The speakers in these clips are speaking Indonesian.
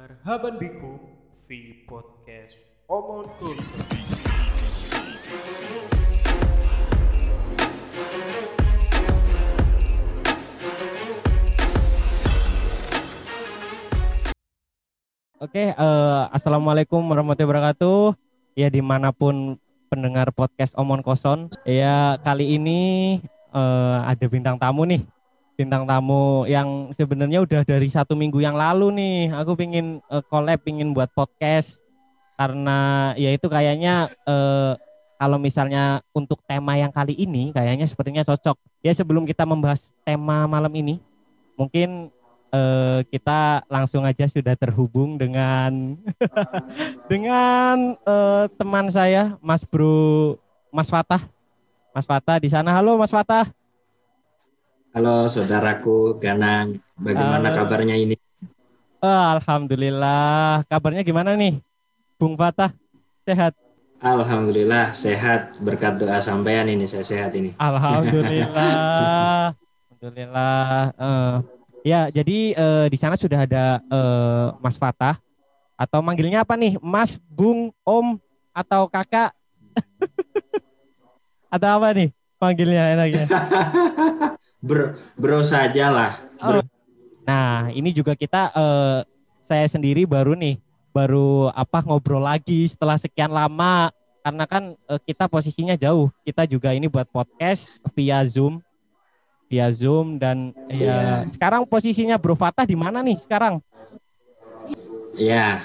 Marhaban bikum fi podcast Omon Kursa. Oke, eh, assalamualaikum warahmatullahi wabarakatuh. Ya di mana pun pendengar podcast Omon Koson, ya kali ini eh, ada bintang tamu nih, bintang tamu yang sebenarnya udah dari satu minggu yang lalu nih. Aku pingin eh, collab, pingin buat podcast karena ya itu kayaknya eh, kalau misalnya untuk tema yang kali ini kayaknya sepertinya cocok. Ya sebelum kita membahas tema malam ini, mungkin eh, kita langsung aja sudah terhubung dengan dengan eh, teman saya Mas Bro Mas Fatah. Mas Fatah di sana. Halo Mas Fatah. Halo saudaraku Ganang, bagaimana Halo. kabarnya ini? Eh, Alhamdulillah. Kabarnya gimana nih? Bung Fatah sehat. Alhamdulillah sehat berkat doa sampean ini saya sehat ini. Alhamdulillah. Alhamdulillah. Eh, ya, jadi eh, di sana sudah ada eh, Mas Fatah atau manggilnya apa nih? Mas, Bung, Om atau Kakak? atau apa nih manggilnya enaknya? Bro, bro saja lah. Bro. Nah, ini juga kita eh, saya sendiri baru nih baru apa ngobrol lagi setelah sekian lama karena kan eh, kita posisinya jauh. Kita juga ini buat podcast via Zoom. Via Zoom dan ya sekarang posisinya Bro Fatah di mana nih sekarang? Ya,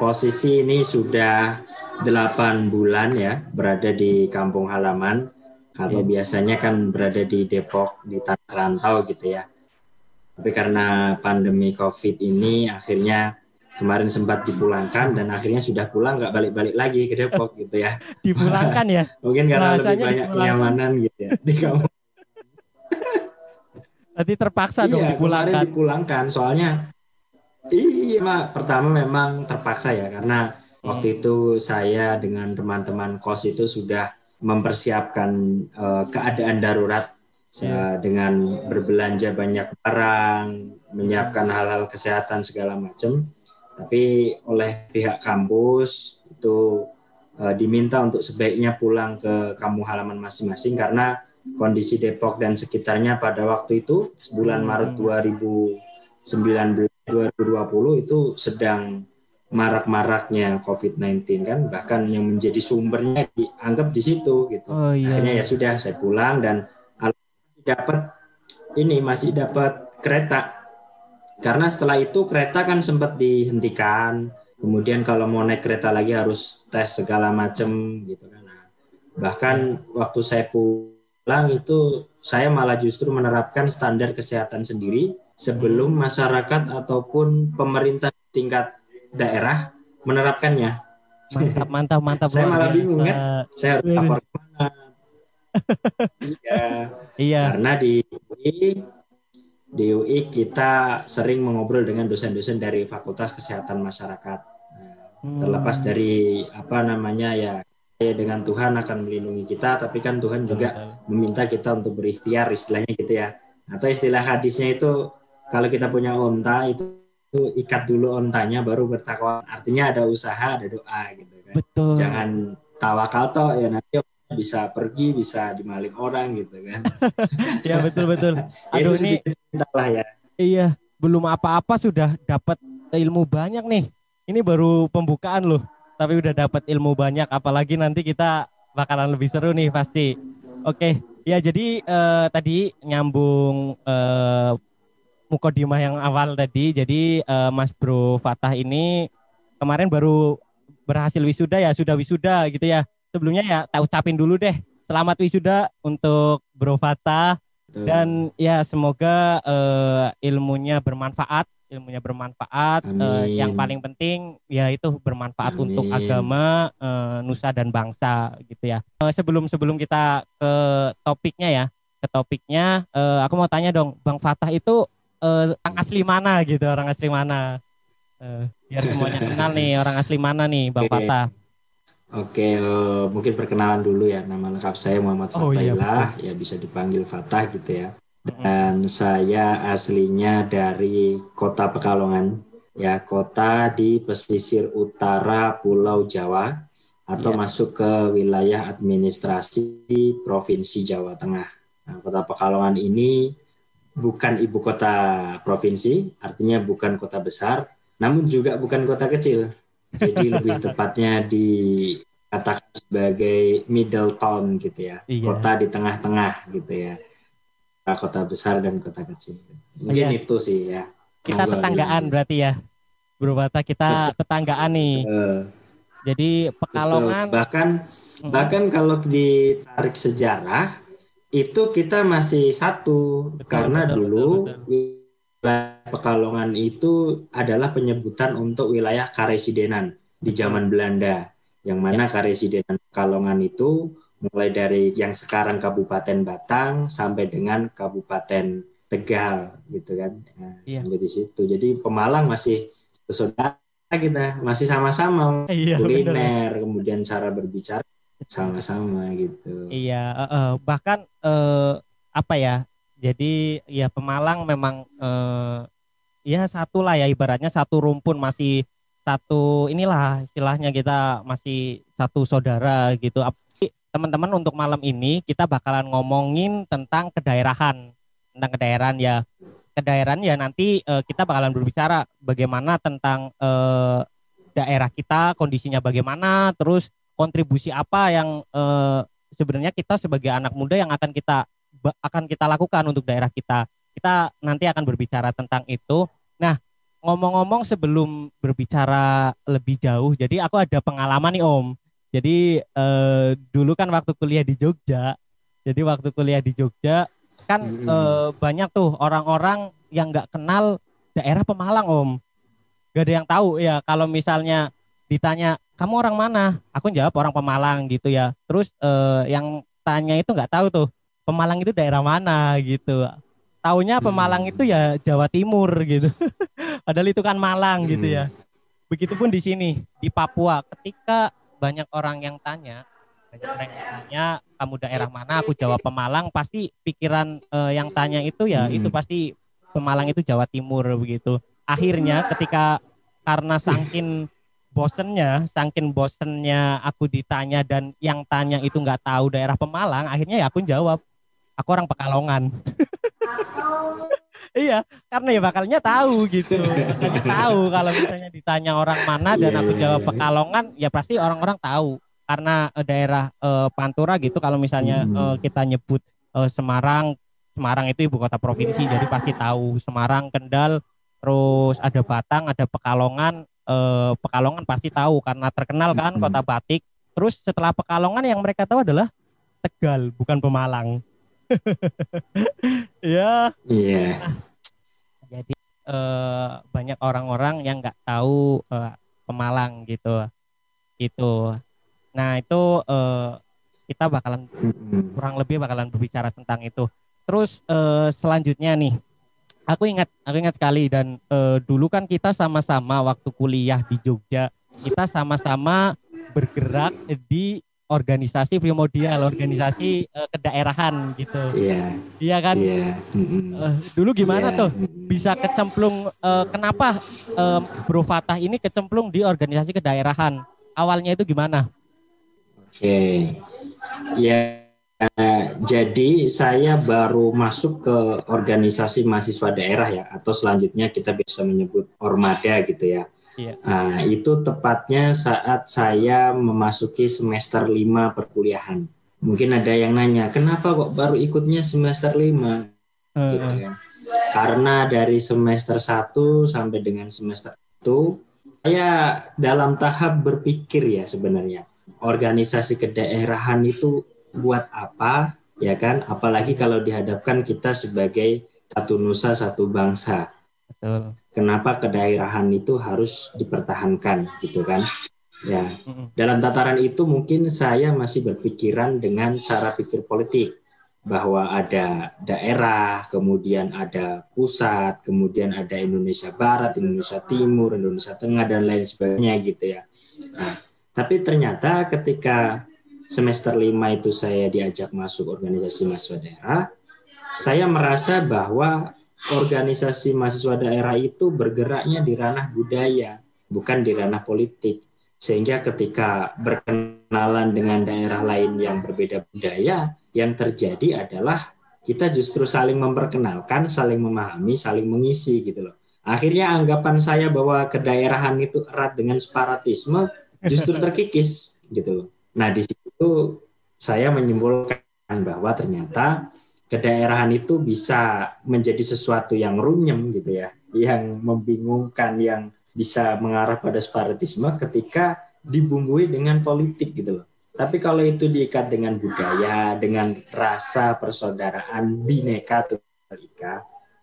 posisi ini sudah 8 bulan ya berada di kampung halaman. Kalau biasanya kan berada di Depok di tanah rantau gitu ya. Tapi karena pandemi COVID ini akhirnya kemarin sempat dipulangkan dan akhirnya sudah pulang nggak balik-balik lagi ke Depok gitu ya. Dipulangkan ya? Mungkin karena lebih Bahasanya banyak dipulangkan. kenyamanan gitu ya di kampung. Tadi terpaksa dong iya, kemarin dipulangkan. dipulangkan soalnya iya Mak. pertama memang terpaksa ya karena Hmm. waktu itu saya dengan teman-teman kos itu sudah mempersiapkan eh, keadaan darurat Iya. dengan berbelanja banyak barang, menyiapkan hal-hal kesehatan segala macam. Tapi oleh pihak kampus itu eh, diminta untuk sebaiknya pulang ke kampung halaman masing-masing karena kondisi Depok dan sekitarnya pada waktu itu bulan Hmm. Maret 2019 2020 itu sedang marak-maraknya COVID-19 kan bahkan yang menjadi sumbernya dianggap di situ gitu. Oh iya. Akhirnya ya sudah saya pulang dan alhamdulillah dapat ini masih dapat kereta. Karena setelah itu kereta kan sempat dihentikan. Kemudian kalau mau naik kereta lagi harus tes segala macam gitu kan. Nah, bahkan waktu saya pulang itu saya malah justru menerapkan standar kesehatan sendiri sebelum masyarakat ataupun pemerintah tingkat daerah menerapkannya. Mantap, mantap, mantap. Saya malah bingung kan. Saya harus lapor ke mana? iya, Iya. karena di UI, di UI kita sering mengobrol dengan dosen-dosen dari Fakultas Kesehatan Masyarakat. Hmm. terlepas dari apa namanya ya ya dengan Tuhan akan melindungi kita, tapi kan Tuhan juga meminta kita untuk berikhtiar istilahnya gitu ya. Atau istilah hadisnya itu kalau kita punya onta itu, itu ikat dulu ontanya baru bertakwa. Artinya ada usaha, ada doa gitu kan. Betul. Jangan tawakal toh ya nanti bisa pergi, bisa dimaling orang gitu kan. Ya betul betul. Aduh ini lah ya. iya belum apa-apa sudah dapat ilmu banyak nih. Ini baru pembukaan loh, tapi udah dapat ilmu banyak. Apalagi nanti kita bakalan lebih seru nih pasti. Oke, ya jadi eh, tadi nyambung eh, mukodimah yang awal tadi. Jadi eh, Mas Bro Fatah ini kemarin baru berhasil wisuda ya, sudah wisuda gitu ya. Sebelumnya ya tak ucapin dulu deh. Selamat wisuda untuk Bro Fatah. Dan ya semoga eh, ilmunya bermanfaat, ilmunya bermanfaat. Amin. yang paling penting ya itu bermanfaat Amin. untuk agama, eh, nusa dan bangsa gitu ya. Eh, sebelum sebelum kita ke topiknya ya, ke topiknya, eh, aku mau tanya dong, Bang Fatah itu eh, orang asli mana gitu, orang asli mana? Eh, biar semuanya kenal nih orang asli mana nih, Bang Oke. Fatah. Oke, eh, mungkin perkenalan dulu ya. Nama lengkap saya Muhammad Oh, iya, Fatailah, ya bisa dipanggil Fatah gitu ya. Dan saya aslinya dari Kota Pekalongan, ya kota di pesisir utara Pulau Jawa atau Iya. masuk ke wilayah administrasi Provinsi Jawa Tengah. Nah, kota Pekalongan ini bukan ibu kota provinsi, artinya bukan kota besar, namun juga bukan kota kecil. Jadi lebih tepatnya dikatakan sebagai middle town gitu ya, Iya. kota di tengah-tengah gitu ya, kota besar dan kota kecil. Mungkin Iya. itu sih ya. Kita tetanggaan bilang. berarti ya. Bro Bata kita tetanggaan nih. Eh, Jadi Pekalongan betul. bahkan bahkan kalau ditarik sejarah itu kita masih satu Betul, karena betul, dulu betul, wilayah Pekalongan itu adalah penyebutan untuk wilayah Karesidenan di zaman Belanda yang mana Karesidenan Pekalongan itu mulai dari yang sekarang Kabupaten Batang sampai dengan Kabupaten Tegal gitu kan? Nah, Iya. sampai di situ. Jadi Pemalang masih saudara kita masih sama-sama Iya, bener. kuliner kemudian cara berbicara sama-sama gitu Iya, eh, eh, bahkan eh, apa ya? Jadi ya Pemalang memang eh, ya satu lah ya ibaratnya satu rumpun masih satu inilah istilahnya kita masih satu saudara gitu. Teman-teman untuk malam ini kita bakalan ngomongin tentang kedaerahan, tentang kedaerahan ya. Kedaerahan ya nanti eh, kita bakalan berbicara bagaimana tentang eh, daerah kita kondisinya bagaimana, terus kontribusi apa yang eh, sebenarnya kita sebagai anak muda yang akan kita akan kita lakukan untuk daerah kita. Kita nanti akan berbicara tentang itu. Nah, ngomong-ngomong sebelum berbicara lebih jauh, jadi aku ada pengalaman nih Om. Jadi eh, dulu kan waktu kuliah di Jogja, jadi waktu kuliah di Jogja kan Mm-mm. eh, banyak tuh orang-orang yang nggak kenal daerah Pemalang Om. Gak ada yang tahu ya kalau misalnya ditanya kamu orang mana? Aku jawab orang Pemalang gitu ya. Terus eh, yang tanya itu nggak tahu tuh Pemalang itu daerah mana gitu. Taunya Pemalang Hmm. itu ya Jawa Timur gitu. Padahal itu kan Malang gitu Hmm. ya. Begitupun di sini di Papua ketika banyak orang yang tanya banyak orang yang tanya kamu daerah mana aku jawab Pemalang pasti pikiran eh, yang tanya itu ya Hmm. itu pasti Pemalang itu Jawa Timur begitu akhirnya ketika karena saking bosennya saking bosennya aku ditanya dan yang tanya itu nggak tahu daerah Pemalang akhirnya ya aku jawab aku orang Pekalongan. Iya karena ya bakalnya tahu gitu. Bakalnya tahu kalau misalnya ditanya orang mana dan Iya, aku iya, jawab iya. Pekalongan ya pasti orang-orang tahu. Karena eh, daerah eh, Pantura gitu kalau misalnya eh, kita nyebut eh, Semarang Semarang itu ibu kota provinsi jadi pasti tahu. Semarang Kendal terus ada Batang ada Pekalongan eh, Pekalongan pasti tahu karena terkenal kan Hmm. kota batik. Terus setelah Pekalongan yang mereka tahu adalah Tegal bukan Pemalang. Ya iya. Jadi eh, banyak orang-orang yang nggak tahu eh, Pemalang gitu. Itu nah itu eh, kita bakalan kurang lebih bakalan berbicara tentang itu. Terus eh, selanjutnya nih aku ingat aku ingat sekali dan eh, dulu kan kita sama-sama waktu kuliah di Jogja kita sama-sama bergerak di organisasi primordial organisasi eh, kedaerahan gitu. Iya. Iya kan? Iya. Mm-mm. Eh, dulu gimana Iya. tuh? Bisa kecemplung eh, kenapa eh, Bro Fatah ini kecemplung di organisasi kedaerahan? Awalnya itu gimana? Oke, ya jadi saya baru masuk ke organisasi mahasiswa daerah ya, atau selanjutnya kita bisa menyebut ormada gitu ya. Iya. Nah, itu tepatnya saat saya memasuki semester 5 perkuliahan. Mungkin ada yang nanya, kenapa kok baru ikutnya semester 5? Eh, gitu kan. Karena dari semester 1 sampai dengan semester itu saya dalam tahap berpikir ya sebenarnya organisasi kedaerahan itu buat apa ya kan? Apalagi kalau dihadapkan kita sebagai satu nusa satu bangsa. Betul. Kenapa kedaerahan itu harus dipertahankan gitu kan? Ya. Dalam tataran itu mungkin saya masih berpikiran dengan cara pikir politik. Bahwa ada daerah, kemudian ada pusat, kemudian ada Indonesia Barat, Indonesia Timur, Indonesia Tengah dan lain sebagainya gitu ya. Nah, tapi ternyata ketika semester 5 itu saya diajak masuk organisasi mahasiswa daerah, saya merasa bahwa organisasi mahasiswa daerah itu bergeraknya di ranah budaya, bukan di ranah politik. Sehingga ketika berkenalan dengan daerah lain yang berbeda budaya, yang terjadi adalah kita justru saling memperkenalkan, saling memahami, saling mengisi gitu loh. Akhirnya anggapan saya bahwa kedaerahan itu erat dengan separatisme justru terkikis gitu loh. Nah, di situ saya menyimpulkan bahwa ternyata kedaerahan itu bisa menjadi sesuatu yang runyem gitu ya, yang membingungkan, yang bisa mengarah pada separatisme ketika dibumbui dengan politik gitu loh. Tapi kalau itu diikat dengan budaya, dengan rasa persaudaraan bineka tunggal ika,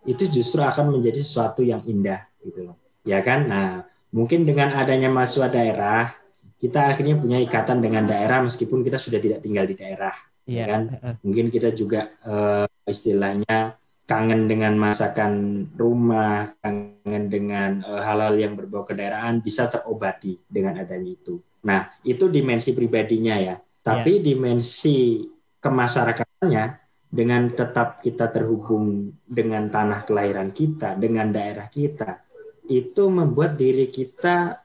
itu justru akan menjadi sesuatu yang indah gitu loh. Ya kan? Nah, mungkin dengan adanya mahasiswa daerah, kita akhirnya punya ikatan dengan daerah meskipun kita sudah tidak tinggal di daerah yeah. kan mungkin kita juga uh, istilahnya kangen dengan masakan rumah kangen dengan hal eh, hal-hal yang berbau kedaerahan bisa terobati dengan adanya itu nah itu dimensi pribadinya ya tapi yeah. dimensi kemasyarakatannya dengan tetap kita terhubung dengan tanah kelahiran kita, dengan daerah kita, itu membuat diri kita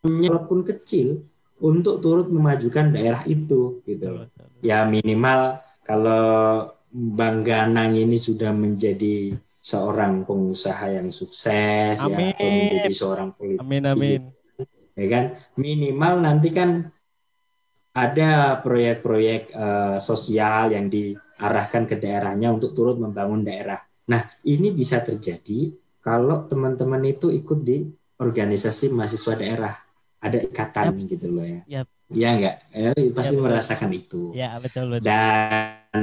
walaupun kecil untuk turut memajukan daerah itu gitu. Ya minimal kalau Bang Ganang ini sudah menjadi seorang pengusaha yang sukses amin. ya atau menjadi seorang politisi amin amin. ya kan? Minimal nanti kan ada proyek-proyek uh, sosial yang diarahkan ke daerahnya untuk turut membangun daerah. Nah, ini bisa terjadi kalau teman-teman itu ikut di organisasi mahasiswa daerah ada ikatan yep. gitu loh ya. Yep. Ya enggak, ya, pasti yep. merasakan itu. Ya betul, betul. Dan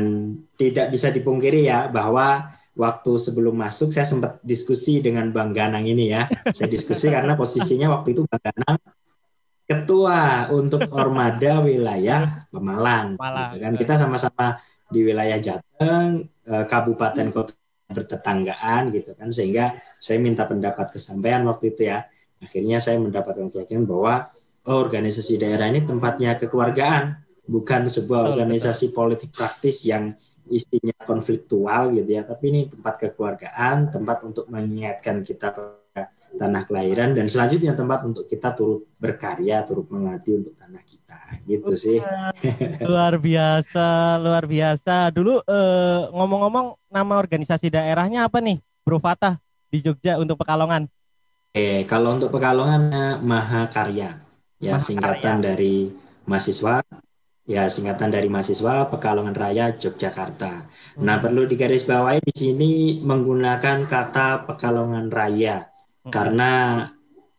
tidak bisa dipungkiri ya bahwa waktu sebelum masuk saya sempat diskusi dengan Bang Ganang ini ya. Saya diskusi karena posisinya waktu itu Bang Ganang ketua untuk Ormada wilayah Pemalang. Pemalang. Gitu kan kita sama-sama di wilayah Jateng, eh, kabupaten kota bertetanggaan gitu kan sehingga saya minta pendapat kesampaian waktu itu ya akhirnya saya mendapatkan keyakinan bahwa oh, organisasi daerah ini tempatnya kekeluargaan bukan sebuah organisasi politik praktis yang isinya konfliktual gitu ya. Tapi ini tempat kekeluargaan tempat untuk mengingatkan kita tanah kelahiran dan selanjutnya tempat untuk kita turut berkarya turut mengabdi untuk tanah kita. Gitu sih. Luar biasa luar biasa. Dulu eh, ngomong-ngomong nama organisasi daerahnya apa nih Bro Fatah di Jogja untuk Pekalongan Oke, kalau untuk Pekalongan Mahakarya, ya Mahakarya. singkatan dari mahasiswa, ya singkatan dari mahasiswa Pekalongan Raya Yogyakarta. Hmm. Nah, perlu digarisbawahi di sini menggunakan kata Pekalongan Raya hmm. karena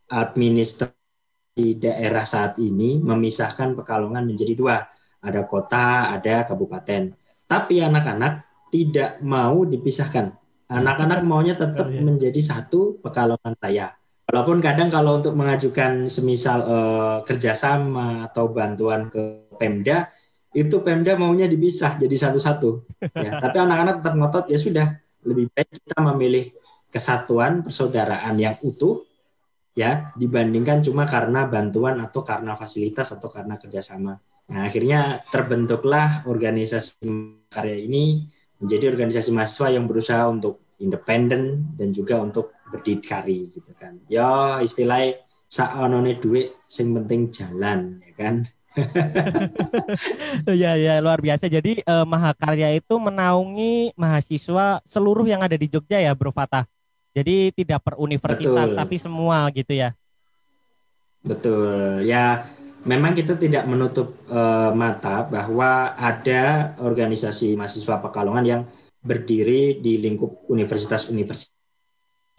administrasi daerah saat ini memisahkan Pekalongan menjadi dua, ada kota, ada kabupaten. Tapi anak-anak tidak mau dipisahkan. Anak-anak maunya tetap oh, iya. menjadi satu Pekalongan Raya. Walaupun kadang kalau untuk mengajukan semisal uh, kerjasama atau bantuan ke Pemda, itu Pemda maunya dipisah jadi satu-satu. Ya. Tapi anak-anak tetap ngotot ya sudah lebih baik kita memilih kesatuan persaudaraan yang utuh ya dibandingkan cuma karena bantuan atau karena fasilitas atau karena kerjasama. Nah akhirnya terbentuklah organisasi karya ini menjadi organisasi mahasiswa yang berusaha untuk independen dan juga untuk berdikari gitu kan. Ya istilahnya saonone duit sing penting jalan ya kan. ya ya luar biasa. Jadi eh, Mahakarya itu menaungi mahasiswa seluruh yang ada di Jogja ya Bro Fatah. Jadi tidak per universitas Betul. tapi semua gitu ya. Betul. Ya memang kita tidak menutup uh, mata bahwa ada organisasi mahasiswa Pekalongan yang berdiri di lingkup universitas-universitas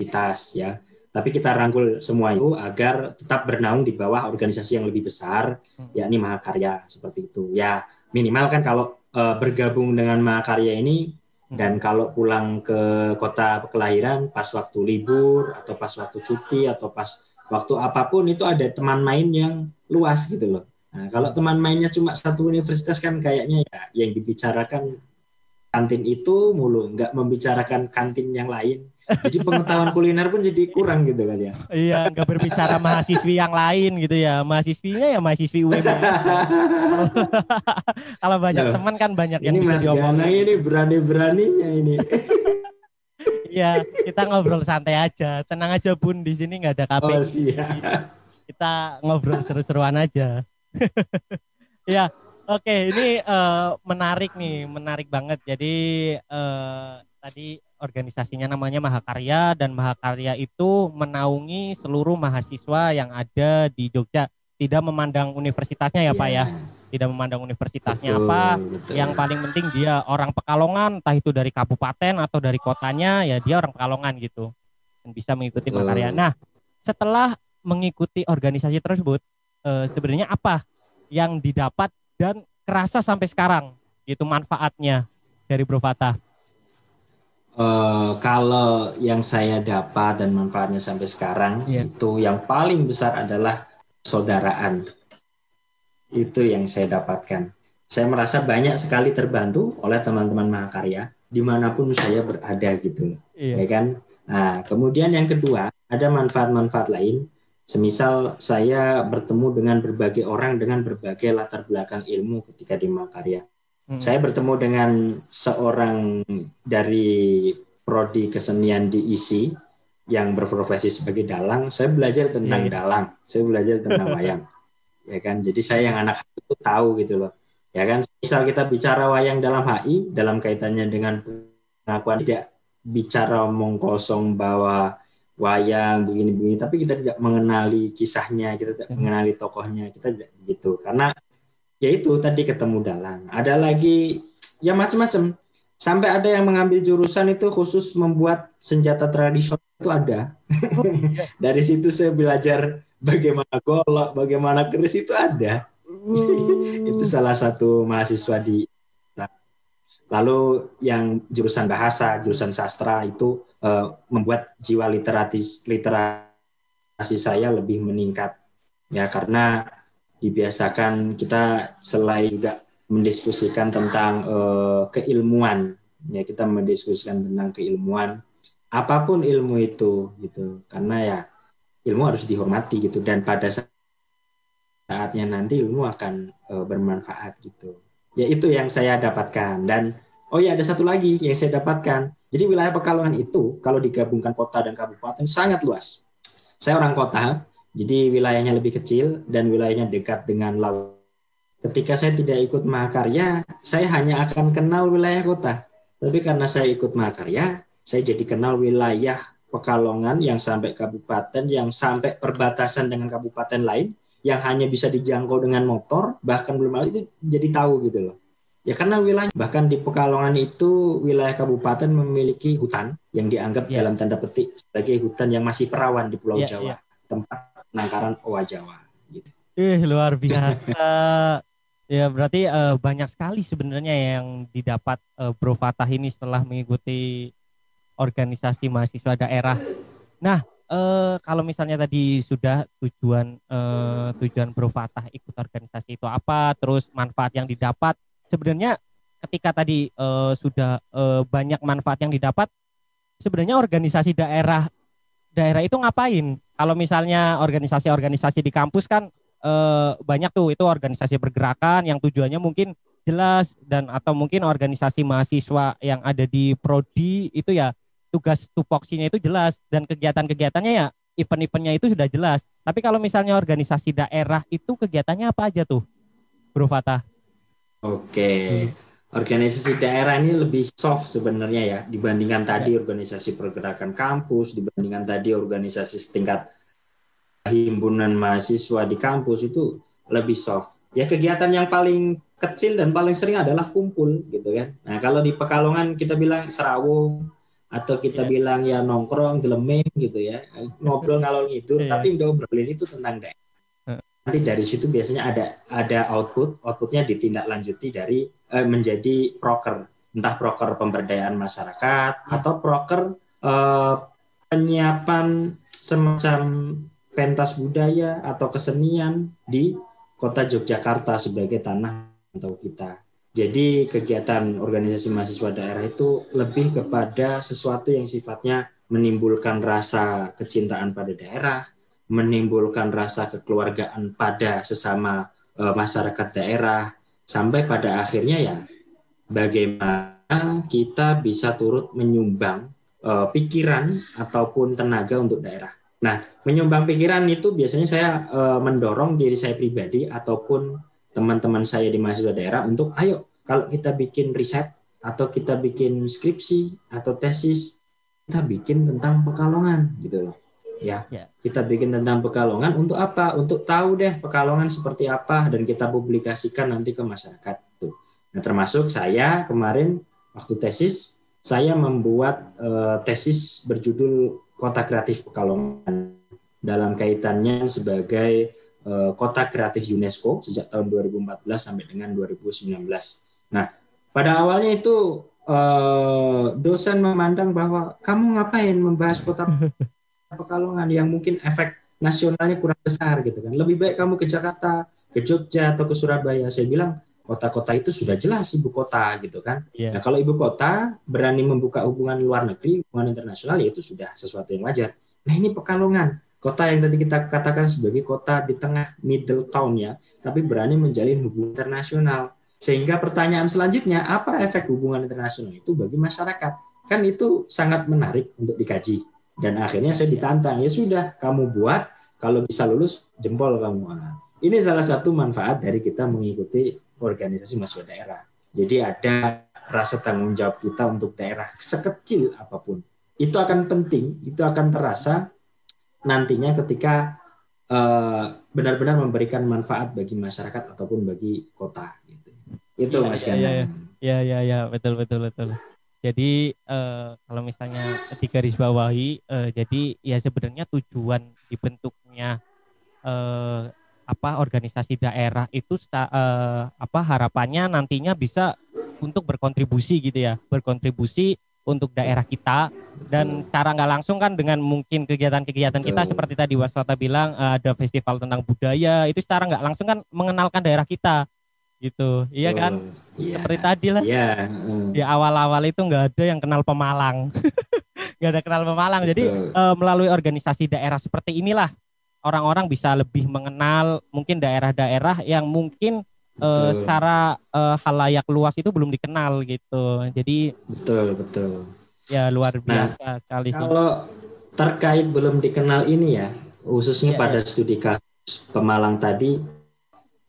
universitas ya. Tapi kita rangkul semua itu agar tetap bernaung di bawah organisasi yang lebih besar, hmm. yakni Mahakarya seperti itu. Ya minimal kan kalau uh, bergabung dengan Mahakarya ini hmm. dan kalau pulang ke kota kelahiran pas waktu libur atau pas waktu cuti atau pas waktu apa pun itu ada teman main yang luas gitu loh. Nah, kalau teman mainnya cuma satu universitas kan kayaknya ya yang dibicarakan kantin itu mulu, nggak membicarakan kantin yang lain. Jadi pengetahuan kuliner pun jadi kurang gitu kali ya. Iya, nggak berbicara mahasiswi yang lain gitu ya. Mahasiswinya ya mahasiswi UM. Kalau banyak teman kan banyak yang ini Mas Gana ini berani-beraninya ini. Iya, kita ngobrol santai aja. Tenang aja Bun, di sini nggak ada KPI. Oh siap. Kita ngobrol seru-seruan aja. ya, oke. Ini eh, menarik nih, menarik banget. Jadi eh, tadi organisasinya namanya Mahakarya dan Mahakarya itu menaungi seluruh mahasiswa yang ada di Jogja. Tidak memandang universitasnya ya Pak ya. Tidak memandang universitasnya Betul, apa. betul. Yang paling penting dia orang Pekalongan, entah itu dari kabupaten atau dari kotanya, ya dia orang Pekalongan gitu. Dan bisa mengikuti Betul. Mahakarya. Nah, setelah mengikuti organisasi tersebut, eh, sebenarnya apa yang didapat dan kerasa sampai sekarang itu manfaatnya dari Bro Fatah. Eh, kalau yang saya dapat dan manfaatnya sampai sekarang Iya. itu yang paling besar adalah saudaraan. Itu yang saya dapatkan. Saya merasa banyak sekali terbantu oleh teman-teman Mahakarya di mana pun saya berada gitu, ya kan. Nah, kemudian yang kedua ada manfaat-manfaat lain. Semisal saya bertemu dengan berbagai orang dengan berbagai latar belakang ilmu ketika di Mahakarya. Hmm. Saya bertemu dengan seorang dari prodi kesenian di ISI yang berprofesi sebagai dalang. Saya belajar tentang Iya, iya. dalang, saya belajar tentang wayang. ya kan? Jadi saya yang anak itu tahu gitu loh. Ya kan? Misal kita bicara wayang dalam HI dalam kaitannya dengan pengakuan tidak bicara omong kosong bahwa wayang begini-begini tapi kita tidak mengenali kisahnya, kita tidak Hmm. mengenali tokohnya, kita tidak gitu. Karena ya itu tadi ketemu dalang. Ada lagi ya macam-macam. Sampai ada yang mengambil jurusan itu khusus membuat senjata tradisional itu ada. Dari situ saya belajar bagaimana golok, bagaimana keris itu ada. itu salah satu mahasiswa di Lalu yang jurusan bahasa, jurusan sastra itu eh, membuat jiwa literatis literasi saya lebih meningkat. Ya karena dibiasakan kita selain juga mendiskusikan tentang eh, keilmuan, ya kita mendiskusikan tentang keilmuan apa pun ilmu itu gitu. Karena ya ilmu harus dihormati gitu dan pada sa- saatnya nanti ilmu akan eh, bermanfaat gitu. Ya itu yang saya dapatkan dan oh ya ada satu lagi yang saya dapatkan. Jadi wilayah Pekalongan itu kalau digabungkan kota dan kabupaten sangat luas. Saya orang kota, jadi wilayahnya lebih kecil dan wilayahnya dekat dengan laut. Ketika saya tidak ikut Mahakarya, saya hanya akan kenal wilayah kota. Tapi karena saya ikut Mahakarya, saya jadi kenal wilayah Pekalongan yang sampai kabupaten, yang sampai perbatasan dengan kabupaten lain, yang hanya bisa dijangkau dengan motor, bahkan belum ada itu jadi tahu gitu loh. Ya karena wilayah bahkan di Pekalongan itu wilayah kabupaten memiliki hutan yang dianggap Ya. dalam tanda petik sebagai hutan yang masih perawan di Pulau Ya, Jawa, ya. tempat penangkaran owa Jawa. Gitu. Ih, luar biasa. ya, berarti eh, banyak sekali sebenarnya yang didapat eh, Bro Fatah ini setelah mengikuti organisasi mahasiswa daerah. Nah, eh, kalau misalnya tadi sudah tujuan eh, tujuan Bro Fatah ikut organisasi itu apa, terus manfaat yang didapat, sebenarnya ketika tadi eh, sudah eh, banyak manfaat yang didapat, sebenarnya organisasi daerah daerah itu ngapain? Kalau misalnya organisasi-organisasi di kampus kan eh, banyak tuh itu organisasi bergerakan yang tujuannya mungkin jelas dan atau mungkin organisasi mahasiswa yang ada di prodi itu ya tugas tupoksinya itu jelas dan kegiatan-kegiatannya ya event-eventnya itu sudah jelas. Tapi kalau misalnya organisasi daerah itu kegiatannya apa aja tuh, Bro Fatah? Oke. Organisasi daerah ini lebih soft sebenarnya ya dibandingkan tadi organisasi pergerakan kampus, dibandingkan tadi organisasi setingkat himpunan mahasiswa di kampus itu lebih soft. Ya kegiatan yang paling kecil dan paling sering adalah kumpul gitu kan. Nah, kalau di Pekalongan kita bilang serawung atau kita Iya. bilang ya nongkrong, geleming gitu ya. Ngobrol ngalor ngidul, Iya. tapi ngobrolin itu tentang daerah nanti dari situ biasanya ada ada output outputnya ditindaklanjuti dari eh, menjadi proker. Entah proker pemberdayaan masyarakat atau proker eh, penyiapan semacam pentas budaya atau kesenian di kota Yogyakarta sebagai tanah atau kita. Jadi kegiatan organisasi mahasiswa daerah itu lebih kepada sesuatu yang sifatnya menimbulkan rasa kecintaan pada daerah menimbulkan rasa kekeluargaan pada sesama eh, masyarakat daerah sampai pada akhirnya ya bagaimana kita bisa turut menyumbang eh, pikiran ataupun tenaga untuk daerah. Nah, menyumbang pikiran itu biasanya saya eh, mendorong diri saya pribadi ataupun teman-teman saya di mahasiswa daerah untuk ayo kalau kita bikin riset atau kita bikin skripsi atau tesis kita bikin tentang Pekalongan gitu loh. Ya, Ya. kita bikin tentang Pekalongan untuk apa? Untuk tahu deh Pekalongan seperti apa dan kita publikasikan nanti ke masyarakat. Tuh. Nah, termasuk saya kemarin waktu tesis saya membuat eh, tesis berjudul Kota Kreatif Pekalongan dalam kaitannya sebagai eh, Kota Kreatif UNESCO sejak tahun 2014 sampai dengan 2019. Nah, pada awalnya itu eh, dosen memandang bahwa kamu ngapain membahas kota Pekalongan yang mungkin efek nasionalnya kurang besar gitu kan. Lebih baik kamu ke Jakarta, ke Jogja atau ke Surabaya. Saya bilang kota-kota itu sudah jelas ibu kota gitu kan. Iya. Nah, kalau ibu kota berani membuka hubungan luar negeri, hubungan internasional ya itu sudah sesuatu yang wajar. Nah, ini Pekalongan, kota yang tadi kita katakan sebagai kota di tengah middle town ya, tapi berani menjalin hubungan internasional. Sehingga pertanyaan selanjutnya, apa efek hubungan internasional itu bagi masyarakat? Kan itu sangat menarik untuk dikaji. Dan akhirnya saya ditantang, ya sudah, kamu buat, kalau bisa lulus, jempol kamu. Nah, ini salah satu manfaat dari kita mengikuti organisasi mahasiswa daerah. Jadi ada rasa tanggung jawab kita untuk daerah sekecil apa pun. Itu akan penting, itu akan terasa nantinya ketika eh, benar-benar memberikan manfaat bagi masyarakat ataupun bagi kota. Gitu. Itu Iya, Mas Gana. iya, Ya ya ya betul betul betul. Jadi eh, kalau misalnya digarisbawahi, eh, jadi ya sebenarnya tujuan dibentuknya eh, apa organisasi daerah itu eh, apa harapannya nantinya bisa untuk berkontribusi gitu ya, berkontribusi untuk daerah kita dan secara nggak langsung kan dengan mungkin kegiatan-kegiatan kita seperti tadi Waswata bilang eh, ada festival tentang budaya itu secara nggak langsung kan mengenalkan daerah kita gitu, iya kan? Iya. Seperti tadi lah Iya. mm. di awal-awal itu nggak ada yang kenal Pemalang, nggak ada kenal Pemalang. Jadi eh, melalui organisasi daerah seperti inilah orang-orang bisa lebih mengenal mungkin daerah-daerah yang mungkin eh, Betul. secara eh, halayak luas itu belum dikenal gitu. Jadi betul, betul. ya luar Nah, biasa sekali sih. Kalau terkait belum dikenal ini ya, khususnya Iya, pada studi kasus Pemalang tadi,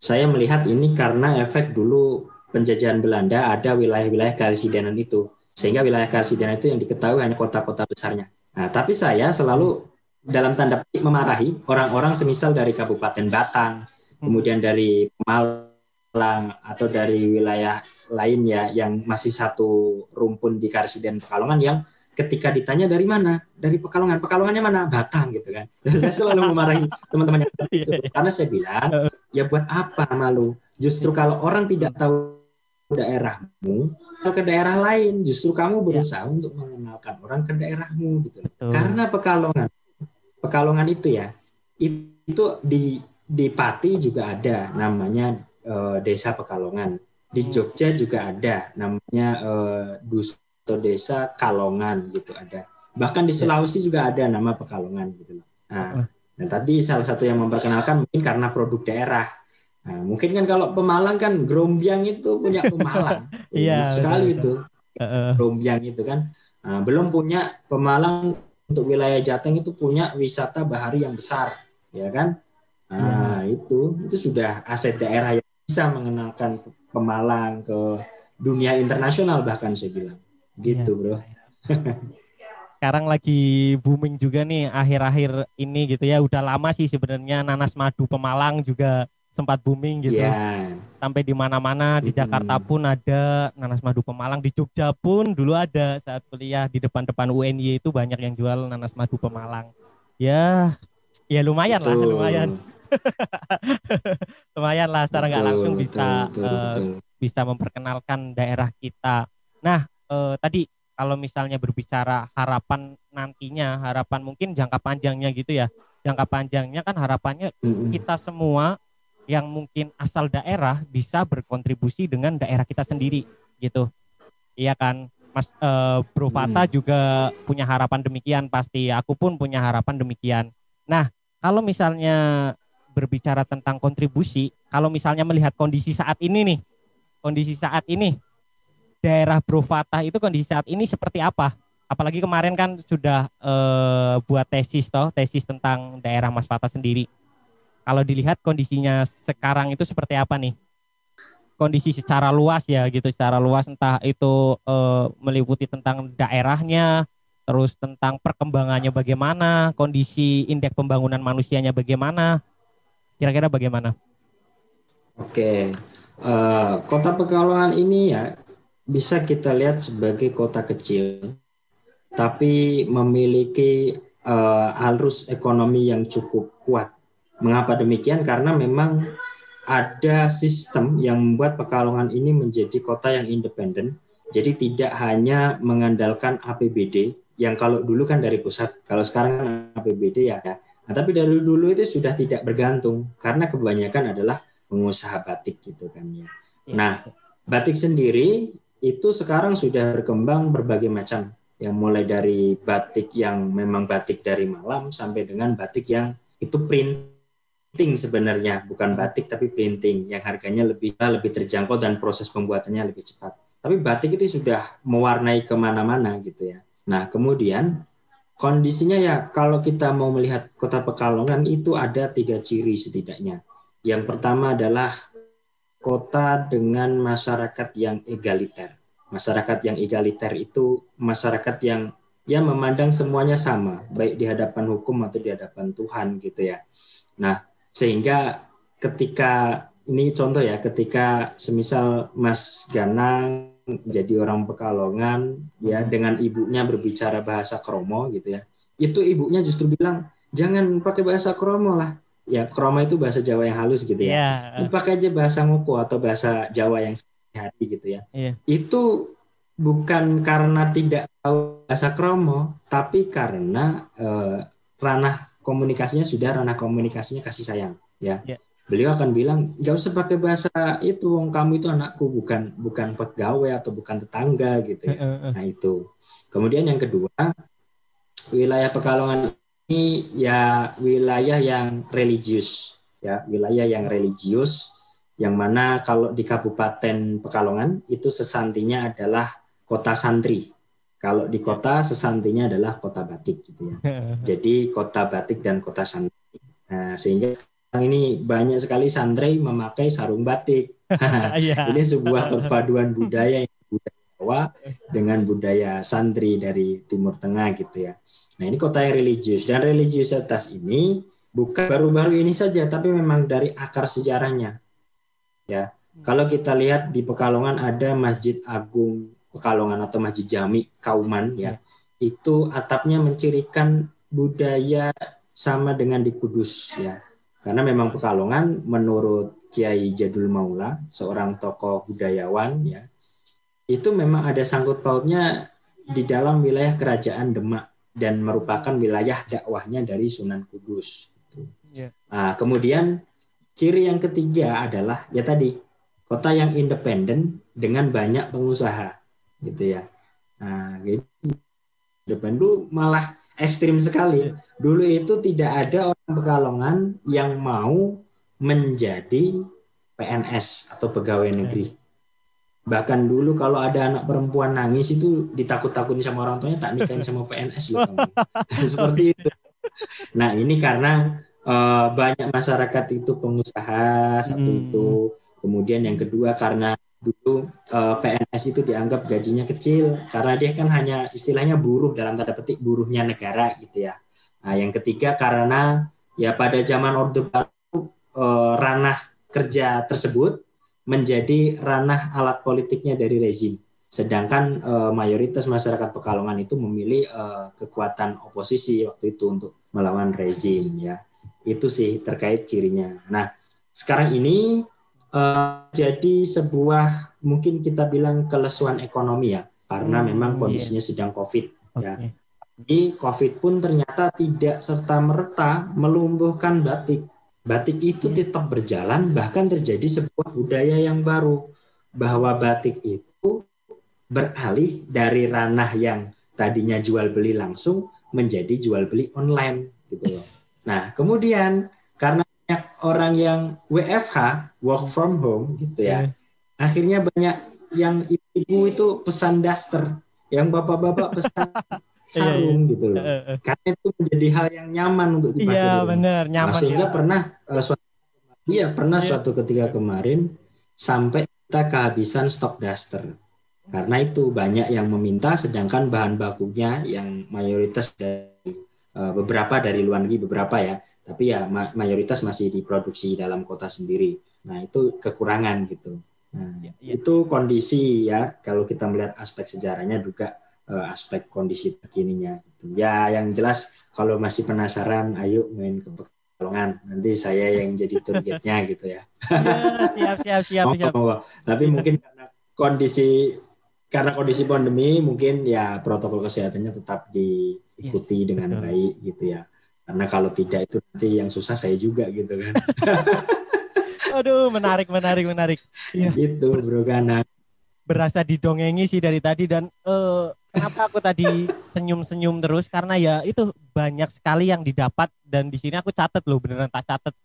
saya melihat ini karena efek dulu penjajahan Belanda ada wilayah-wilayah karesidenan itu, sehingga wilayah karesidenan itu yang diketahui hanya kota-kota besarnya. Nah, tapi saya selalu dalam tanda petik memarahi orang-orang semisal dari Kabupaten Batang, kemudian dari Malang atau dari wilayah lain ya yang masih satu rumpun di Karesiden Pekalongan yang ketika ditanya dari mana? Dari Pekalongan. Pekalongannya mana? Batang gitu kan. Saya selalu memarahi teman-teman yang itu karena saya bilang ya buat apa malu? Justru kalau orang tidak tahu daerahmu kalau ke daerah lain. Justru kamu berusaha untuk mengenalkan orang ke daerahmu gitu. Betul. karena Pekalongan Pekalongan itu ya itu di di Pati juga ada namanya eh, desa Pekalongan. Di Jogja juga ada namanya eh, Dusto Desa Kalongan gitu ada bahkan di Sulawesi juga ada nama Pekalongan gitu loh. Nah, dan tadi salah satu yang memperkenalkan mungkin karena produk daerah. Nah, mungkin kan kalau Pemalang kan Grombyang itu punya Pemalang. Iya, sekali itu Heeh. Grombyang itu kan. Nah, belum punya Pemalang untuk wilayah Jateng itu punya wisata bahari yang besar, ya kan? Nah, itu itu sudah aset daerah yang bisa mengenalkan Pemalang ke dunia internasional bahkan saya bilang. Gitu, Bro. Sekarang lagi booming juga nih akhir-akhir ini gitu ya. Udah lama sih sebenarnya nanas madu Pemalang juga sempat booming gitu. Iya. sampai di mana-mana di. Jakarta pun ada nanas madu Pemalang di Jogja pun dulu ada saat kuliah di depan-depan UNY itu banyak yang jual nanas madu Pemalang ya ya lumayan lah Betul. lumayan lumayan lah secara nggak Betul, langsung betul, bisa betul, eh, betul. bisa memperkenalkan daerah kita nah eh, tadi kalau misalnya berbicara harapan nantinya harapan mungkin jangka panjangnya gitu ya jangka panjangnya kan harapannya kita semua yang mungkin asal daerah bisa berkontribusi dengan daerah kita sendiri gitu. Iya kan? Mas eh, Bro Fata Hmm. juga punya harapan demikian pasti. Aku pun punya harapan demikian. Nah, kalau misalnya berbicara tentang kontribusi, kalau misalnya melihat kondisi saat ini nih, kondisi saat ini daerah Bro Fata itu kondisi saat ini seperti apa? apalagi kemarin kan sudah eh, buat tesis toh, tesis tentang daerah Mas Fata sendiri. Kalau dilihat kondisinya sekarang itu seperti apa nih? Kondisi secara luas ya gitu, secara luas entah itu eh, meliputi tentang daerahnya, terus tentang perkembangannya bagaimana, kondisi indeks pembangunan manusianya bagaimana, kira-kira bagaimana? Oke, Eh, kota Pekalongan ini ya bisa kita lihat sebagai kota kecil, tapi memiliki eh, arus ekonomi yang cukup kuat. Mengapa demikian? Karena memang ada sistem yang membuat Pekalongan ini menjadi kota yang independen. Jadi tidak hanya mengandalkan APBD yang kalau dulu kan dari pusat, kalau sekarang kan APBD ya. Nah, tapi dari dulu itu sudah tidak bergantung karena kebanyakan adalah pengusaha batik gitu kan ya. Nah, batik sendiri itu sekarang sudah berkembang berbagai macam yang mulai dari batik yang memang batik dari malam sampai dengan batik yang itu printing sebenarnya bukan batik tapi printing yang harganya lebih lebih terjangkau dan proses pembuatannya lebih cepat. Tapi batik itu sudah mewarnai ke mana-mana gitu ya. Nah kemudian kondisinya ya kalau kita mau melihat kota Pekalongan itu ada tiga ciri setidaknya. Yang pertama adalah kota dengan masyarakat yang egaliter. Masyarakat yang egaliter itu masyarakat yang ya memandang semuanya sama, baik di hadapan hukum atau di hadapan Tuhan gitu ya. Nah, sehingga ketika ini contoh ya, ketika semisal Mas Gana jadi orang Pekalongan ya dengan ibunya berbicara bahasa Kromo gitu ya. Itu ibunya justru bilang, "Jangan pakai bahasa Kromo lah ya kroma itu bahasa Jawa yang halus gitu ya. Iya. Pakai aja bahasa ngoko atau bahasa Jawa yang sehari gitu ya. Iya. Itu bukan karena tidak tahu bahasa kromo, tapi karena eh, ranah komunikasinya sudah ranah komunikasinya kasih sayang ya. Iya. Beliau akan bilang, nggak usah pakai bahasa itu, wong kamu itu anakku, bukan bukan pegawai atau bukan tetangga gitu ya. Nah itu. Kemudian yang kedua, wilayah Pekalongan ini ya wilayah yang religius ya. Wilayah yang religius yang mana kalau di Kabupaten Pekalongan itu sesantinya adalah kota santri. Kalau di kota sesantinya adalah kota batik gitu ya. Jadi kota batik dan kota santri. Nah, sehingga sekarang ini banyak sekali santri memakai sarung batik. Iya. ini sebuah perpaduan budaya yang budaya Jawa dengan budaya santri dari Timur Tengah gitu ya. Nah ini kota yang religius dan religiusitas ini bukan baru-baru ini saja tapi memang dari akar sejarahnya. Ya, kalau kita lihat di Pekalongan ada Masjid Agung Pekalongan atau Masjid Jami Kauman ya, itu atapnya mencirikan budaya sama dengan di Kudus ya. Karena memang Pekalongan menurut Kiai Jadul Maula, seorang tokoh budayawan ya, itu memang ada sangkut pautnya di dalam wilayah kerajaan Demak dan merupakan wilayah dakwahnya dari Sunan Kudus. Iya. Nah, kemudian ciri yang ketiga adalah ya tadi kota yang independen dengan banyak pengusaha, gitu ya. Nah, gitu. Depan dulu malah ekstrim sekali. Dulu itu tidak ada orang Pekalongan yang mau menjadi PNS atau pegawai negeri. Bahkan dulu kalau ada anak perempuan nangis itu ditakut-takutin sama orang tuanya tak nikahin sama PNS loh. Seperti itu. Nah ini karena eh, banyak masyarakat itu pengusaha satu Hmm. itu. Kemudian yang kedua karena dulu eh, PNS itu dianggap gajinya kecil karena dia kan hanya istilahnya buruh dalam tanda petik buruhnya negara gitu ya. Nah yang ketiga karena ya pada zaman Orde Baru eh, ranah kerja tersebut menjadi ranah alat politiknya dari rezim. Sedangkan eh, mayoritas masyarakat Pekalongan itu memilih eh, kekuatan oposisi waktu itu untuk melawan rezim ya. Itu sih terkait cirinya. Nah, sekarang ini eh, jadi sebuah mungkin kita bilang kelesuan ekonomi ya karena Hmm, memang iya. kondisinya sedang Covid ya. Oke. Jadi COVID pun ternyata tidak serta merta melumpuhkan batik. Batik itu tetap berjalan, bahkan terjadi sebuah budaya yang baru bahwa batik itu beralih dari ranah yang tadinya jual beli langsung menjadi jual beli online gitu loh. Nah, kemudian karena banyak orang yang WFH, work from home gitu ya. Iya. Akhirnya banyak yang ibu itu pesan daster yang bapak-bapak pesan sarung gitu loh. Eh, eh. Karena itu menjadi hal yang nyaman untuk dipakai. Iya di rumah. bener Nah, nyaman. sehingga ya. pernah eh, suatu iya pernah Iya. suatu ketika kemarin sampai kita kehabisan stok daster. Karena itu banyak yang meminta sedangkan bahan bakunya yang mayoritas dari eh, beberapa dari luar negeri beberapa ya, tapi ya ma- mayoritas masih diproduksi dalam kota sendiri. Nah, itu kekurangan gitu. Nah, Iya, iya. itu kondisi ya kalau kita melihat aspek sejarahnya juga eh, aspek kondisi terkininya gitu. Ya, yang jelas kalau masih penasaran ayo main ke Pekalongan. Nanti saya yang jadi tour guide-nya gitu ya. Iya, siap siap siap Monggo, siap. monggo. Tapi Iya. mungkin karena kondisi karena kondisi pandemi mungkin ya protokol kesehatannya tetap diikuti Yes, dengan betul. baik gitu ya. Karena kalau tidak itu nanti yang susah saya juga gitu kan. Aduh menarik menarik menarik. Iya. gitu Bro Gana. Berasa didongengi sih dari tadi dan eh, kenapa aku tadi senyum-senyum terus? Karena ya itu banyak sekali yang didapat dan di sini aku catat loh beneran tak catat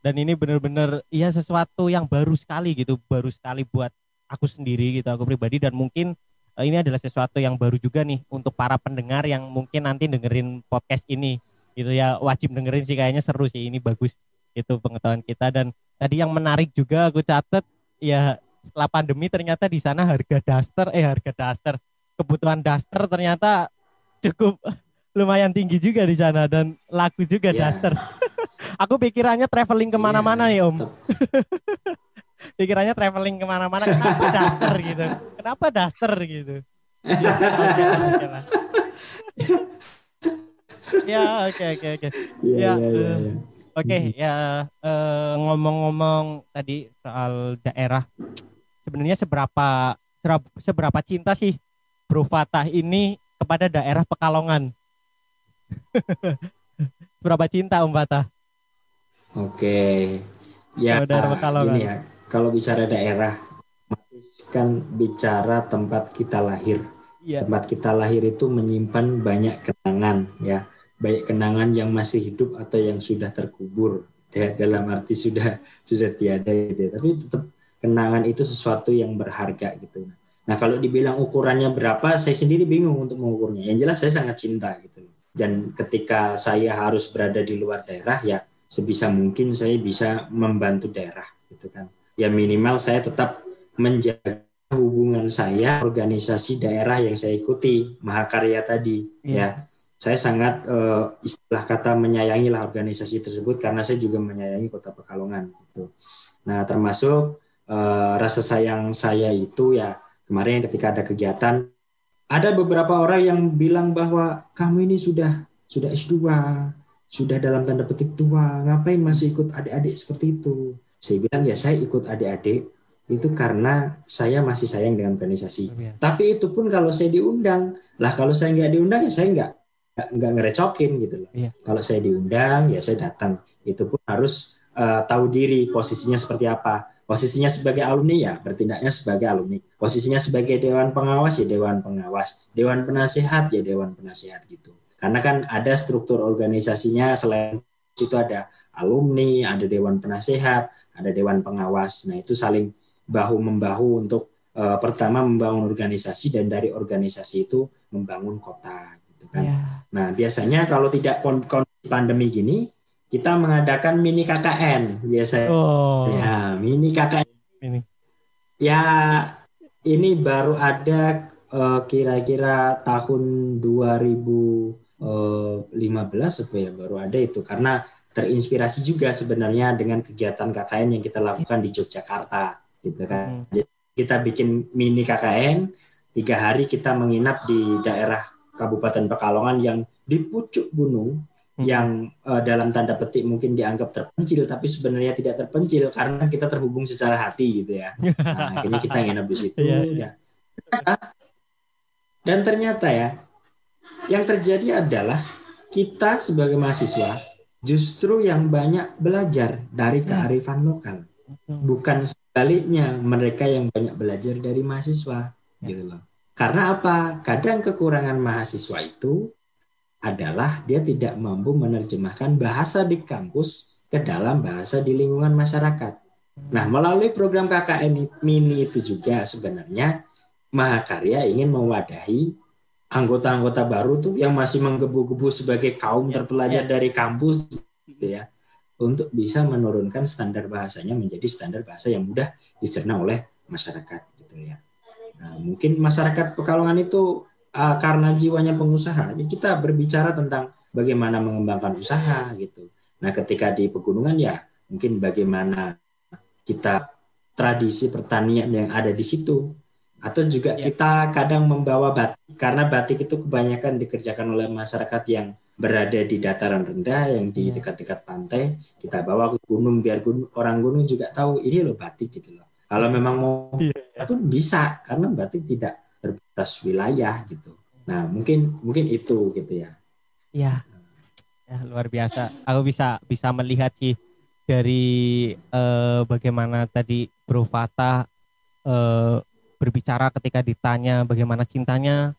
dan ini bener-bener ya sesuatu yang baru sekali gitu baru sekali buat aku sendiri gitu aku pribadi. Dan mungkin eh, ini adalah sesuatu yang baru juga nih untuk para pendengar yang mungkin nanti dengerin podcast ini gitu ya. Wajib dengerin sih kayaknya seru sih ini bagus itu pengetahuan kita. Dan tadi yang menarik juga aku catat ya setelah pandemi ternyata di sana harga daster eh harga daster kebutuhan daster ternyata cukup lumayan tinggi juga di sana dan laku juga Ya. daster. Aku pikirannya traveling ke mana-mana ya om. Pikirannya traveling ke mana-mana. Kenapa daster gitu? Kenapa daster gitu? Ya, oke oke oke. Iya, Ya, iya, iya, eh. Oke ya eh, ngomong-ngomong tadi soal daerah, sebenarnya seberapa seberapa cinta sih Bro Fatah ini kepada daerah Pekalongan? Seberapa cinta Om Fatah? Oke. Ya, Saudara Pekalongan. gini ya. Kalau bicara daerah, kan bicara tempat kita lahir. Iya. Tempat kita lahir itu menyimpan banyak kenangan ya. Baik kenangan yang masih hidup atau yang sudah terkubur. Ya, dalam arti sudah sudah tiada gitu. ya. Tapi tetap kenangan itu sesuatu yang berharga gitu. Nah, kalau dibilang ukurannya berapa, saya sendiri bingung untuk mengukurnya. Yang jelas saya sangat cinta gitu. Dan ketika saya harus berada di luar daerah ya sebisa mungkin saya bisa membantu daerah gitu kan. Ya minimal saya tetap menjaga hubungan saya organisasi daerah yang saya ikuti Mahakarya tadi Iya. ya. Saya sangat eh, istilah kata menyayangi lah organisasi tersebut karena saya juga menyayangi Kota Pekalongan gitu. Nah, termasuk eh, rasa sayang saya itu ya kemarin ketika ada kegiatan ada beberapa orang yang bilang bahwa kamu ini sudah sudah S2, sudah dalam tanda petik tua, ngapain masih ikut adik-adik seperti itu? Saya bilang ya saya ikut adik-adik itu karena saya masih sayang dengan organisasi. Tapi itu pun kalau saya diundang, lah kalau saya nggak diundang ya saya nggak nggak, ngerecokin gitu loh. Iya. Kalau saya diundang ya saya datang. Itu pun harus eh, tahu diri posisinya seperti apa. Posisinya sebagai alumni ya bertindaknya sebagai alumni. Posisinya sebagai dewan pengawas ya dewan pengawas. Dewan penasehat ya dewan penasehat gitu. Karena kan ada struktur organisasinya selain itu ada alumni, ada dewan penasehat, ada dewan pengawas. Nah itu saling bahu membahu untuk eh, pertama membangun organisasi dan dari organisasi itu membangun kota gitu kan. Iya. Nah, biasanya kalau tidak kon- kondisi pandemi gini, kita mengadakan mini KKN biasanya. Oh. Ya, mini KKN. Ini. Ya, ini baru ada eh, kira-kira tahun 2015 apa ya baru ada itu karena terinspirasi juga sebenarnya dengan kegiatan KKN yang kita lakukan di Yogyakarta gitu kan. Hmm. Kita bikin mini KKN tiga hari kita menginap di daerah Kabupaten Pekalongan yang di pucuk gunung. Yang eh, dalam tanda petik mungkin dianggap terpencil tapi sebenarnya tidak terpencil karena kita terhubung secara hati gitu ya. Nah, akhirnya kita nginep di situ Iya, ya. Dan ternyata ya yang terjadi adalah kita sebagai mahasiswa justru yang banyak belajar dari kearifan lokal. Bukan sebaliknya mereka yang banyak belajar dari mahasiswa gitu loh. Karena apa? Kadang kekurangan mahasiswa itu adalah dia tidak mampu menerjemahkan bahasa di kampus ke dalam bahasa di lingkungan masyarakat. Nah, melalui program KKN mini itu juga sebenarnya Mahakarya ingin mewadahi anggota-anggota baru tuh yang masih menggebu-gebu sebagai kaum Ya, terpelajar dari kampus gitu ya untuk bisa menurunkan standar bahasanya menjadi standar bahasa yang mudah dicerna oleh masyarakat gitu ya. Nah, mungkin masyarakat Pekalongan itu uh, karena jiwanya pengusaha, ya kita berbicara tentang bagaimana mengembangkan usaha gitu. Nah, ketika di pegunungan ya mungkin bagaimana kita tradisi pertanian yang ada di situ atau juga Ya. kita kadang membawa batik karena batik itu kebanyakan dikerjakan oleh masyarakat yang berada di dataran rendah yang di Ya. dekat-dekat pantai kita bawa ke gunung biar gunung, orang gunung juga tahu ini loh batik gitu loh kalau memang mau Iya. pun bisa karena batik tidak terbatas wilayah gitu nah mungkin mungkin itu gitu ya Ya, ya luar biasa. Aku bisa bisa melihat sih dari eh, bagaimana tadi Bro Fatah eh, berbicara ketika ditanya bagaimana cintanya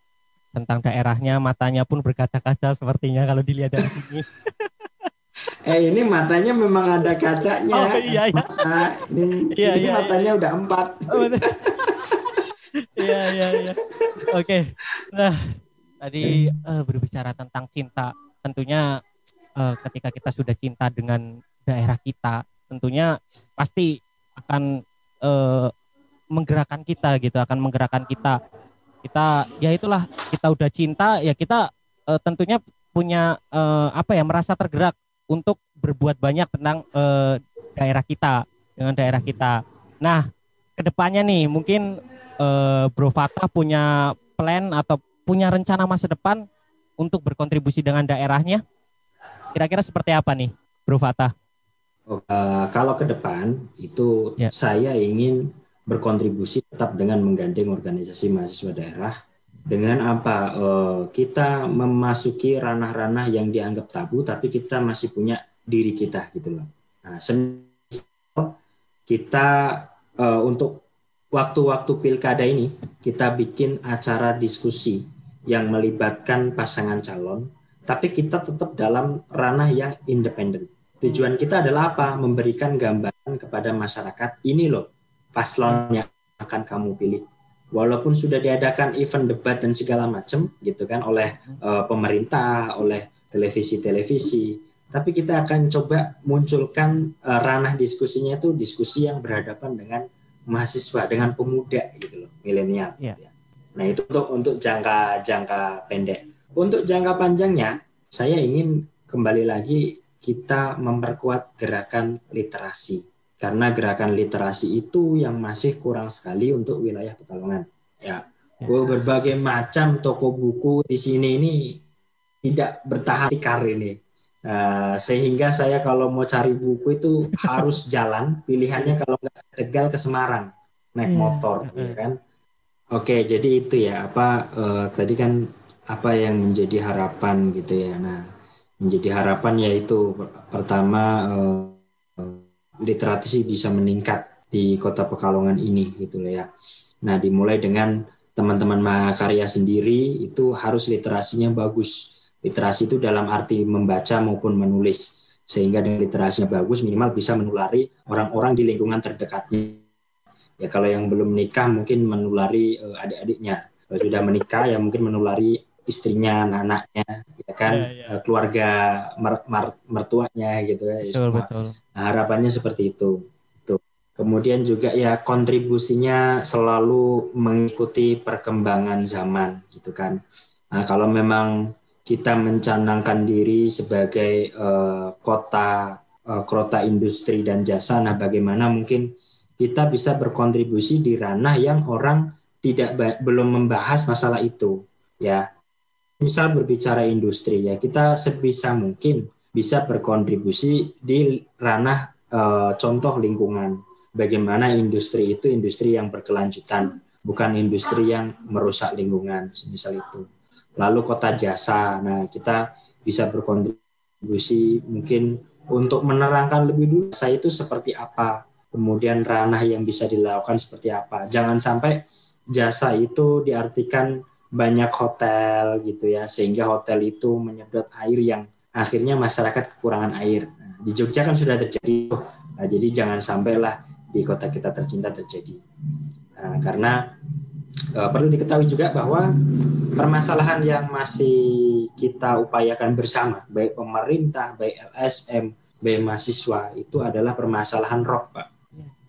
tentang daerahnya, matanya pun berkaca-kaca sepertinya kalau dilihat dari sini. eh ini matanya memang ada kacanya Oh iya iya. Mata, ini, Iya, ini iya, matanya udah empat Oh. Iya iya iya. Oke. Nah, tadi eh, berbicara tentang cinta, tentunya eh, ketika kita sudah cinta dengan daerah kita, tentunya pasti akan eh, menggerakkan kita gitu, akan menggerakkan kita. Kita ya itulah kita udah cinta ya kita eh, tentunya punya eh, apa ya merasa tergerak untuk berbuat banyak tentang eh, daerah kita dengan daerah kita. Nah, ke depannya nih mungkin eh, Bro Fatah punya plan atau punya rencana masa depan untuk berkontribusi dengan daerahnya? Kira-kira seperti apa nih, Bro Fatah? Eh, kalau ke depan itu Ya. saya ingin berkontribusi tetap dengan menggandeng organisasi mahasiswa daerah dengan apa eh, kita memasuki ranah-ranah yang dianggap tabu tapi kita masih punya diri kita gitu loh. Nah, kita untuk waktu-waktu pilkada ini kita bikin acara diskusi yang melibatkan pasangan calon tapi kita tetap dalam ranah yang independen. Tujuan kita adalah apa? Memberikan gambaran kepada masyarakat ini loh paslon yang akan kamu pilih. Walaupun sudah diadakan event debat dan segala macam gitu kan oleh eh, pemerintah, oleh televisi-televisi, tapi kita akan coba munculkan eh, ranah diskusinya itu diskusi yang berhadapan dengan mahasiswa, dengan pemuda gitu loh, milenial. Gitu ya. Nah itu untuk untuk jangka jangka pendek. Untuk jangka panjangnya, saya ingin kembali lagi kita memperkuat gerakan literasi karena gerakan literasi itu yang masih kurang sekali untuk wilayah Pekalongan. Ya. Oh, berbagai macam toko buku di sini ini tidak bertahan tikar ini. Eh, sehingga saya kalau mau cari buku itu harus jalan. Pilihannya kalau nggak ke Tegal ke Semarang naik Iya, motor, heeh. ya kan? Oke, jadi itu ya apa eh, tadi kan apa yang menjadi harapan gitu ya. Nah, menjadi harapan yaitu per- pertama eh, literasi bisa meningkat di kota Pekalongan ini gitu loh ya. Nah, dimulai dengan teman-teman Mahakarya sendiri itu harus literasinya bagus. Literasi itu dalam arti membaca maupun menulis. Sehingga dengan literasinya bagus minimal bisa menulari orang-orang di lingkungan terdekatnya. Ya kalau yang belum menikah mungkin menulari eh, adik-adiknya. Kalau sudah menikah ya mungkin menulari istrinya, anak-anaknya, ya kan, Iya, iya. Eh, keluarga mer- mar- mertuanya gitu ya. Betul betul. Nah, harapannya seperti itu. Tuh. Kemudian juga ya kontribusinya selalu mengikuti perkembangan zaman gitu kan. Nah, kalau memang kita mencanangkan diri sebagai eh, kota eh, kota industri dan jasa, nah bagaimana mungkin kita bisa berkontribusi di ranah yang orang tidak belum membahas masalah itu ya. Misal berbicara industri ya, kita sebisa mungkin bisa berkontribusi di ranah eh, contoh lingkungan. Bagaimana industri itu industri yang berkelanjutan, bukan industri yang merusak lingkungan, misal itu. Lalu kota jasa, nah kita bisa berkontribusi mungkin untuk menerangkan lebih dulu saya itu seperti apa, kemudian ranah yang bisa dilakukan seperti apa. Jangan sampai jasa itu diartikan banyak hotel gitu ya, sehingga hotel itu menyedot air yang akhirnya masyarakat kekurangan air. Nah, di Jogja kan sudah terjadi, nah, jadi jangan sampailah di kota kita tercinta terjadi. Nah, karena uh, perlu diketahui juga bahwa permasalahan yang masih kita upayakan bersama, baik pemerintah, baik LSM, baik mahasiswa, itu adalah permasalahan rob, Pak.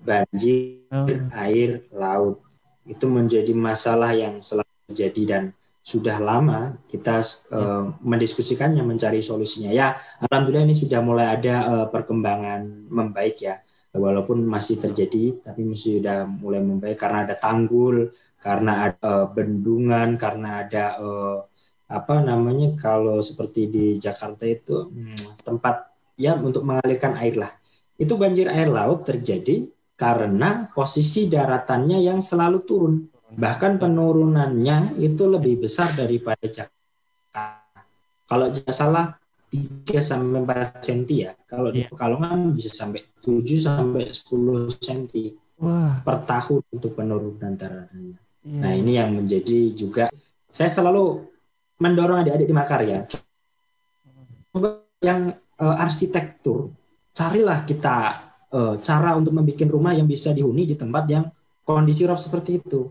Banjir, Oh. air, laut. Itu menjadi masalah yang selalu terjadi dan sudah lama kita uh, mendiskusikannya, mencari solusinya. Ya, alhamdulillah ini sudah mulai ada uh, perkembangan membaik ya. Walaupun masih terjadi, tapi masih sudah mulai membaik karena ada tanggul, karena ada uh, bendungan, karena ada uh, apa namanya kalau seperti di Jakarta itu hmm, tempat ya untuk mengalirkan air lah. Itu banjir air laut terjadi karena posisi daratannya yang selalu turun. Bahkan penurunannya itu lebih besar daripada Jakarta. Kalau tidak salah 3 sampai 4 cm ya. Kalau di Iya. Pekalongan bisa sampai 7 sampai 10 cm Wah. per tahun untuk penurunan daratannya. Iya. Nah, ini yang menjadi juga saya selalu mendorong adik-adik di Makarya. Yang eh, arsitektur, carilah kita eh, cara untuk membuat rumah yang bisa dihuni di tempat yang kondisi rob seperti itu.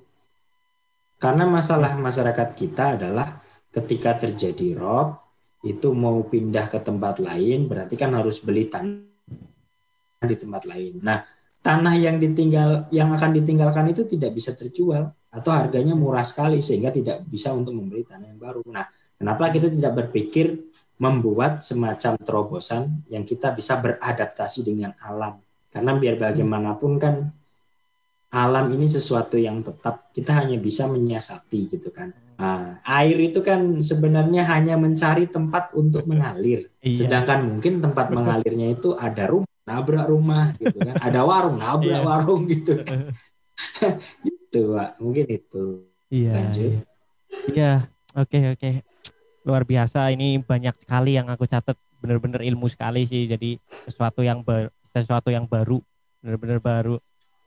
Karena masalah masyarakat kita adalah ketika terjadi rob itu mau pindah ke tempat lain berarti kan harus beli tanah di tempat lain. Nah, tanah yang ditinggal yang akan ditinggalkan itu tidak bisa terjual atau harganya murah sekali sehingga tidak bisa untuk membeli tanah yang baru. Nah, kenapa kita tidak berpikir membuat semacam terobosan yang kita bisa beradaptasi dengan alam? Karena biar bagaimanapun kan alam ini sesuatu yang tetap kita hanya bisa menyiasati gitu kan. Nah, air itu kan sebenarnya hanya mencari tempat untuk mengalir. Iya. Sedangkan mungkin tempat mengalirnya itu ada rumah, nabrak rumah gitu kan. Ada warung, nabrak Iya. warung gitu kan. gitu, Pak. Mungkin itu. Iya. Lanjut. iya. Iya, oke oke. Luar biasa ini banyak sekali yang aku catat benar-benar ilmu sekali sih. Jadi sesuatu yang ber- sesuatu yang baru, benar-benar baru.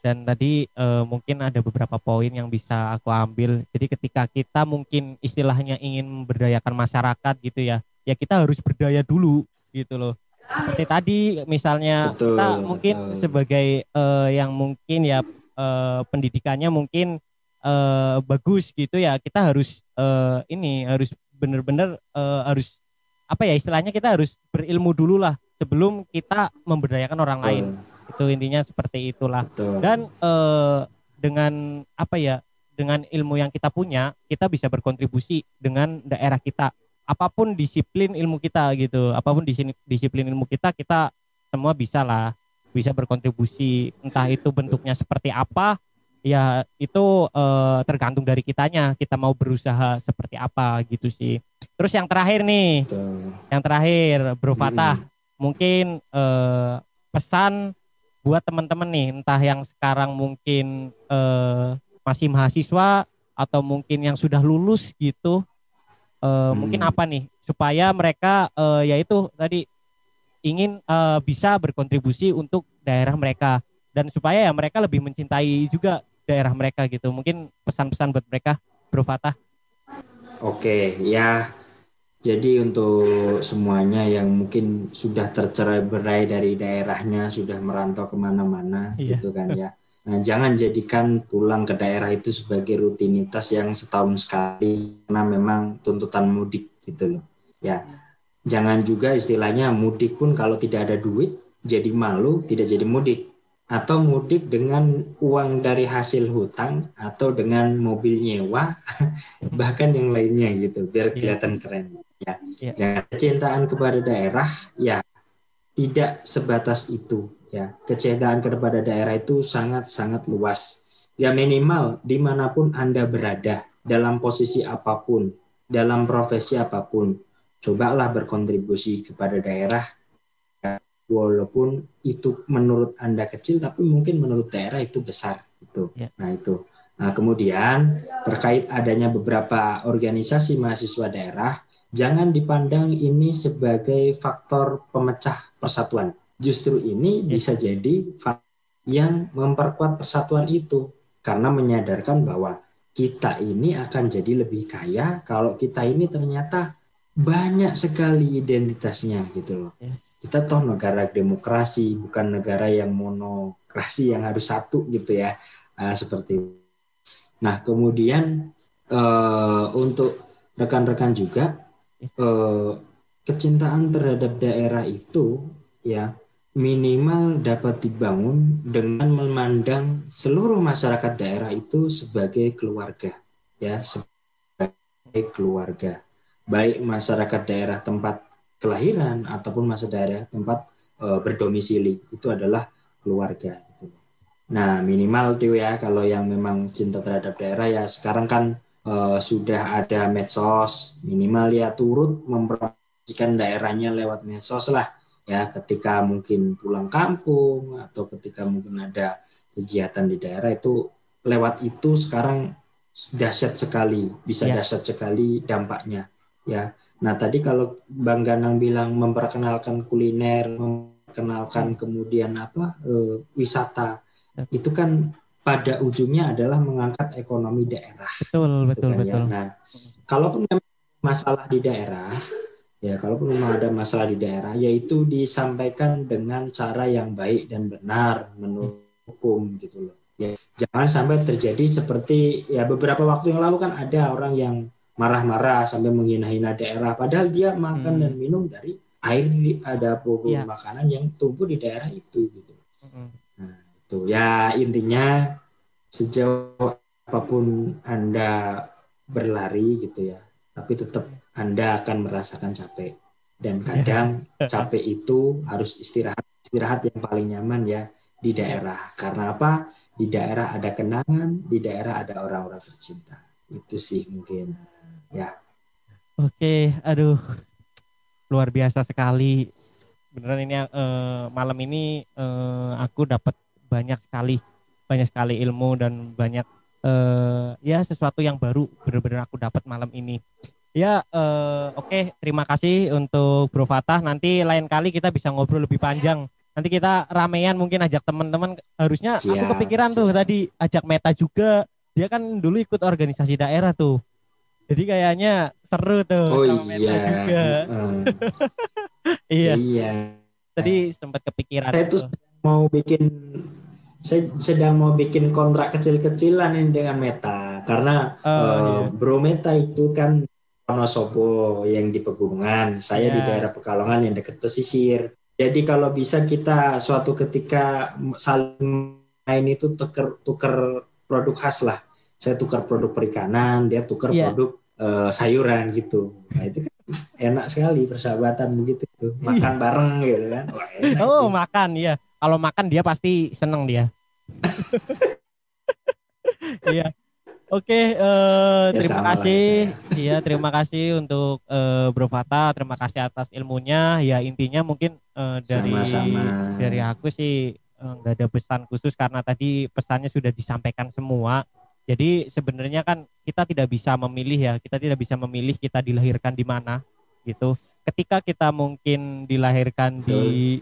Dan tadi eh, mungkin ada beberapa poin yang bisa aku ambil. Jadi ketika kita mungkin istilahnya ingin memberdayakan masyarakat gitu ya, ya kita harus berdaya dulu gitu loh. Seperti tadi misalnya Betul, kita mungkin betul. sebagai eh, yang mungkin ya eh, pendidikannya mungkin eh, bagus gitu ya kita harus eh, ini harus benar-benar eh, harus apa ya istilahnya kita harus berilmu dulu lah sebelum kita memberdayakan orang lain itu intinya seperti itulah Betul. dan eh, dengan apa ya dengan ilmu yang kita punya kita bisa berkontribusi dengan daerah kita apa pun disiplin ilmu kita gitu apa pun disi- disiplin ilmu kita kita semua bisa lah bisa berkontribusi entah itu bentuknya seperti apa ya itu eh, tergantung dari kitanya kita mau berusaha seperti apa gitu sih terus yang terakhir nih Betul. yang terakhir Bro Hmm. Fatah mungkin eh, pesan buat teman-teman nih entah yang sekarang mungkin eh, masih mahasiswa atau mungkin yang sudah lulus gitu eh, mungkin Hmm. apa nih supaya mereka eh, yaitu tadi ingin eh, bisa berkontribusi untuk daerah mereka dan supaya ya mereka lebih mencintai juga daerah mereka gitu mungkin pesan-pesan buat mereka Bro Fatah Oke, ya. Jadi untuk semuanya yang mungkin sudah tercerai berai dari daerahnya, sudah merantau ke mana-mana, Iya. gitu kan ya. Nah, jangan jadikan pulang ke daerah itu sebagai rutinitas yang setahun sekali, karena memang tuntutan mudik gitu loh. Ya, jangan juga istilahnya mudik pun kalau tidak ada duit, jadi malu, tidak jadi mudik. Atau mudik dengan uang dari hasil hutang atau dengan mobil nyewa bahkan yang lainnya gitu biar Iya. kelihatan keren ya. Iya. Dan kecintaan kepada daerah ya tidak sebatas itu ya. Kecintaan kepada daerah itu sangat-sangat luas. Ya minimal di mana pun Anda berada dalam posisi apa pun, dalam profesi apa pun, cobalah berkontribusi kepada daerah walaupun itu menurut Anda kecil tapi mungkin menurut daerah itu besar itu. Ya. Nah, itu. Nah, kemudian terkait adanya beberapa organisasi mahasiswa daerah, jangan dipandang ini sebagai faktor pemecah persatuan. Justru ini Ya. bisa jadi yang memperkuat persatuan itu karena menyadarkan bahwa kita ini akan jadi lebih kaya kalau kita ini ternyata banyak sekali identitasnya gitu loh. Kita toh negara demokrasi, bukan negara yang monokrasi yang harus satu gitu ya. Ah, seperti itu. Nah, kemudian eh, untuk rekan-rekan juga eh, kecintaan terhadap daerah itu ya minimal dapat dibangun dengan memandang seluruh masyarakat daerah itu sebagai keluarga ya sebagai keluarga baik masyarakat daerah tempat kelahiran ataupun masa daerah tempat eh, berdomisili itu adalah keluarga gitu. Nah, minimal tuh ya kalau yang memang cinta terhadap daerah ya sekarang kan eh, sudah ada medsos, minimal ya turut mempromosikan daerahnya lewat medsos lah ya ketika mungkin pulang kampung atau ketika mungkin ada kegiatan di daerah itu lewat itu sekarang dahsyat sekali, bisa Ya. dahsyat sekali dampaknya ya. Nah, tadi kalau Bang Ganang bilang memperkenalkan kuliner, memperkenalkan kemudian apa eh, wisata, Ya. itu kan pada ujungnya adalah mengangkat ekonomi daerah. Betul, gitu betul, kan ya. betul. Nah, kalaupun masalah di daerah, ya kalaupun memang ada masalah di daerah, yaitu disampaikan dengan cara yang baik dan benar menurut hukum gitu loh. Ya, jangan sampai terjadi seperti ya beberapa waktu yang lalu kan ada orang yang marah-marah sampai menghina-hina daerah, padahal dia makan Hmm. dan minum dari air di- ada pokok Iya. makanan yang tumbuh di daerah itu gitu. Mm-mm. Nah, itu ya intinya sejauh apa pun Anda berlari gitu ya, tapi tetap Anda akan merasakan capek. Dan kadang capek itu harus istirahat, istirahat yang paling nyaman ya di daerah. Karena apa? Di daerah ada kenangan, di daerah ada orang-orang tercinta. Itu sih mungkin. Oke, aduh, luar biasa sekali. Beneran ini eh, malam ini eh, aku dapat banyak sekali, banyak sekali ilmu dan banyak eh, ya sesuatu yang baru bener-bener aku dapat malam ini. Ya, eh, oke, terima kasih untuk Bro Fatah. Nanti lain kali kita bisa ngobrol lebih panjang. Nanti kita ramean mungkin ajak teman-teman. Harusnya aku Siap, kepikiran tuh siap. tadi ajak Meta juga. Dia kan dulu ikut organisasi daerah tuh. Jadi kayaknya seru tuh Oh sama Meta iya. juga. Heeh. Iya, Iya. tadi sempat kepikiran. Saya tuh tuh. mau bikin saya sedang mau bikin kontrak kecil-kecilan ini dengan Meta karena Oh, eh, iya. Bro Meta itu kan Wonosobo yang di pegunungan, saya di Iya. daerah Pekalongan yang dekat pesisir. Jadi kalau bisa kita suatu ketika saling main itu tuker tuker produk khas lah. Saya tukar produk perikanan, dia tukar Iya. produk eh, sayuran gitu. Nah itu kan enak sekali persahabatan begitu tuh. Makan bareng gitu kan. Wah, enak Iya. Oh, makan ya. Kalau makan dia pasti seneng dia. Iya. Oke, eh, Ya, terima lah kasih. saya. Iya, terima kasih untuk eh, Bro Fata. Terima kasih atas ilmunya. Ya intinya mungkin eh, dari Sama-sama. dari aku sih nggak ada pesan khusus karena tadi pesannya sudah disampaikan semua. Jadi sebenarnya kan kita tidak bisa memilih ya, kita tidak bisa memilih kita dilahirkan di mana gitu. Ketika kita mungkin dilahirkan di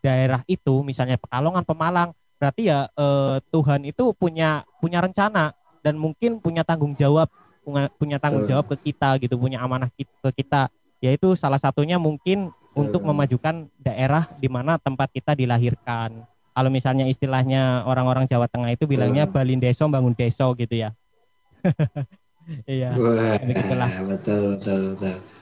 daerah itu, misalnya Pekalongan, Pemalang, berarti ya eh, Tuhan itu punya punya rencana dan mungkin punya tanggung jawab punya, tanggung jawab ke kita gitu, punya amanah ke kita. Yaitu salah satunya mungkin untuk memajukan daerah di mana tempat kita dilahirkan. Kalau misalnya istilahnya orang-orang Jawa Tengah itu bilangnya balin deso bangun deso gitu ya. iya. Begitulah. betul betul betul.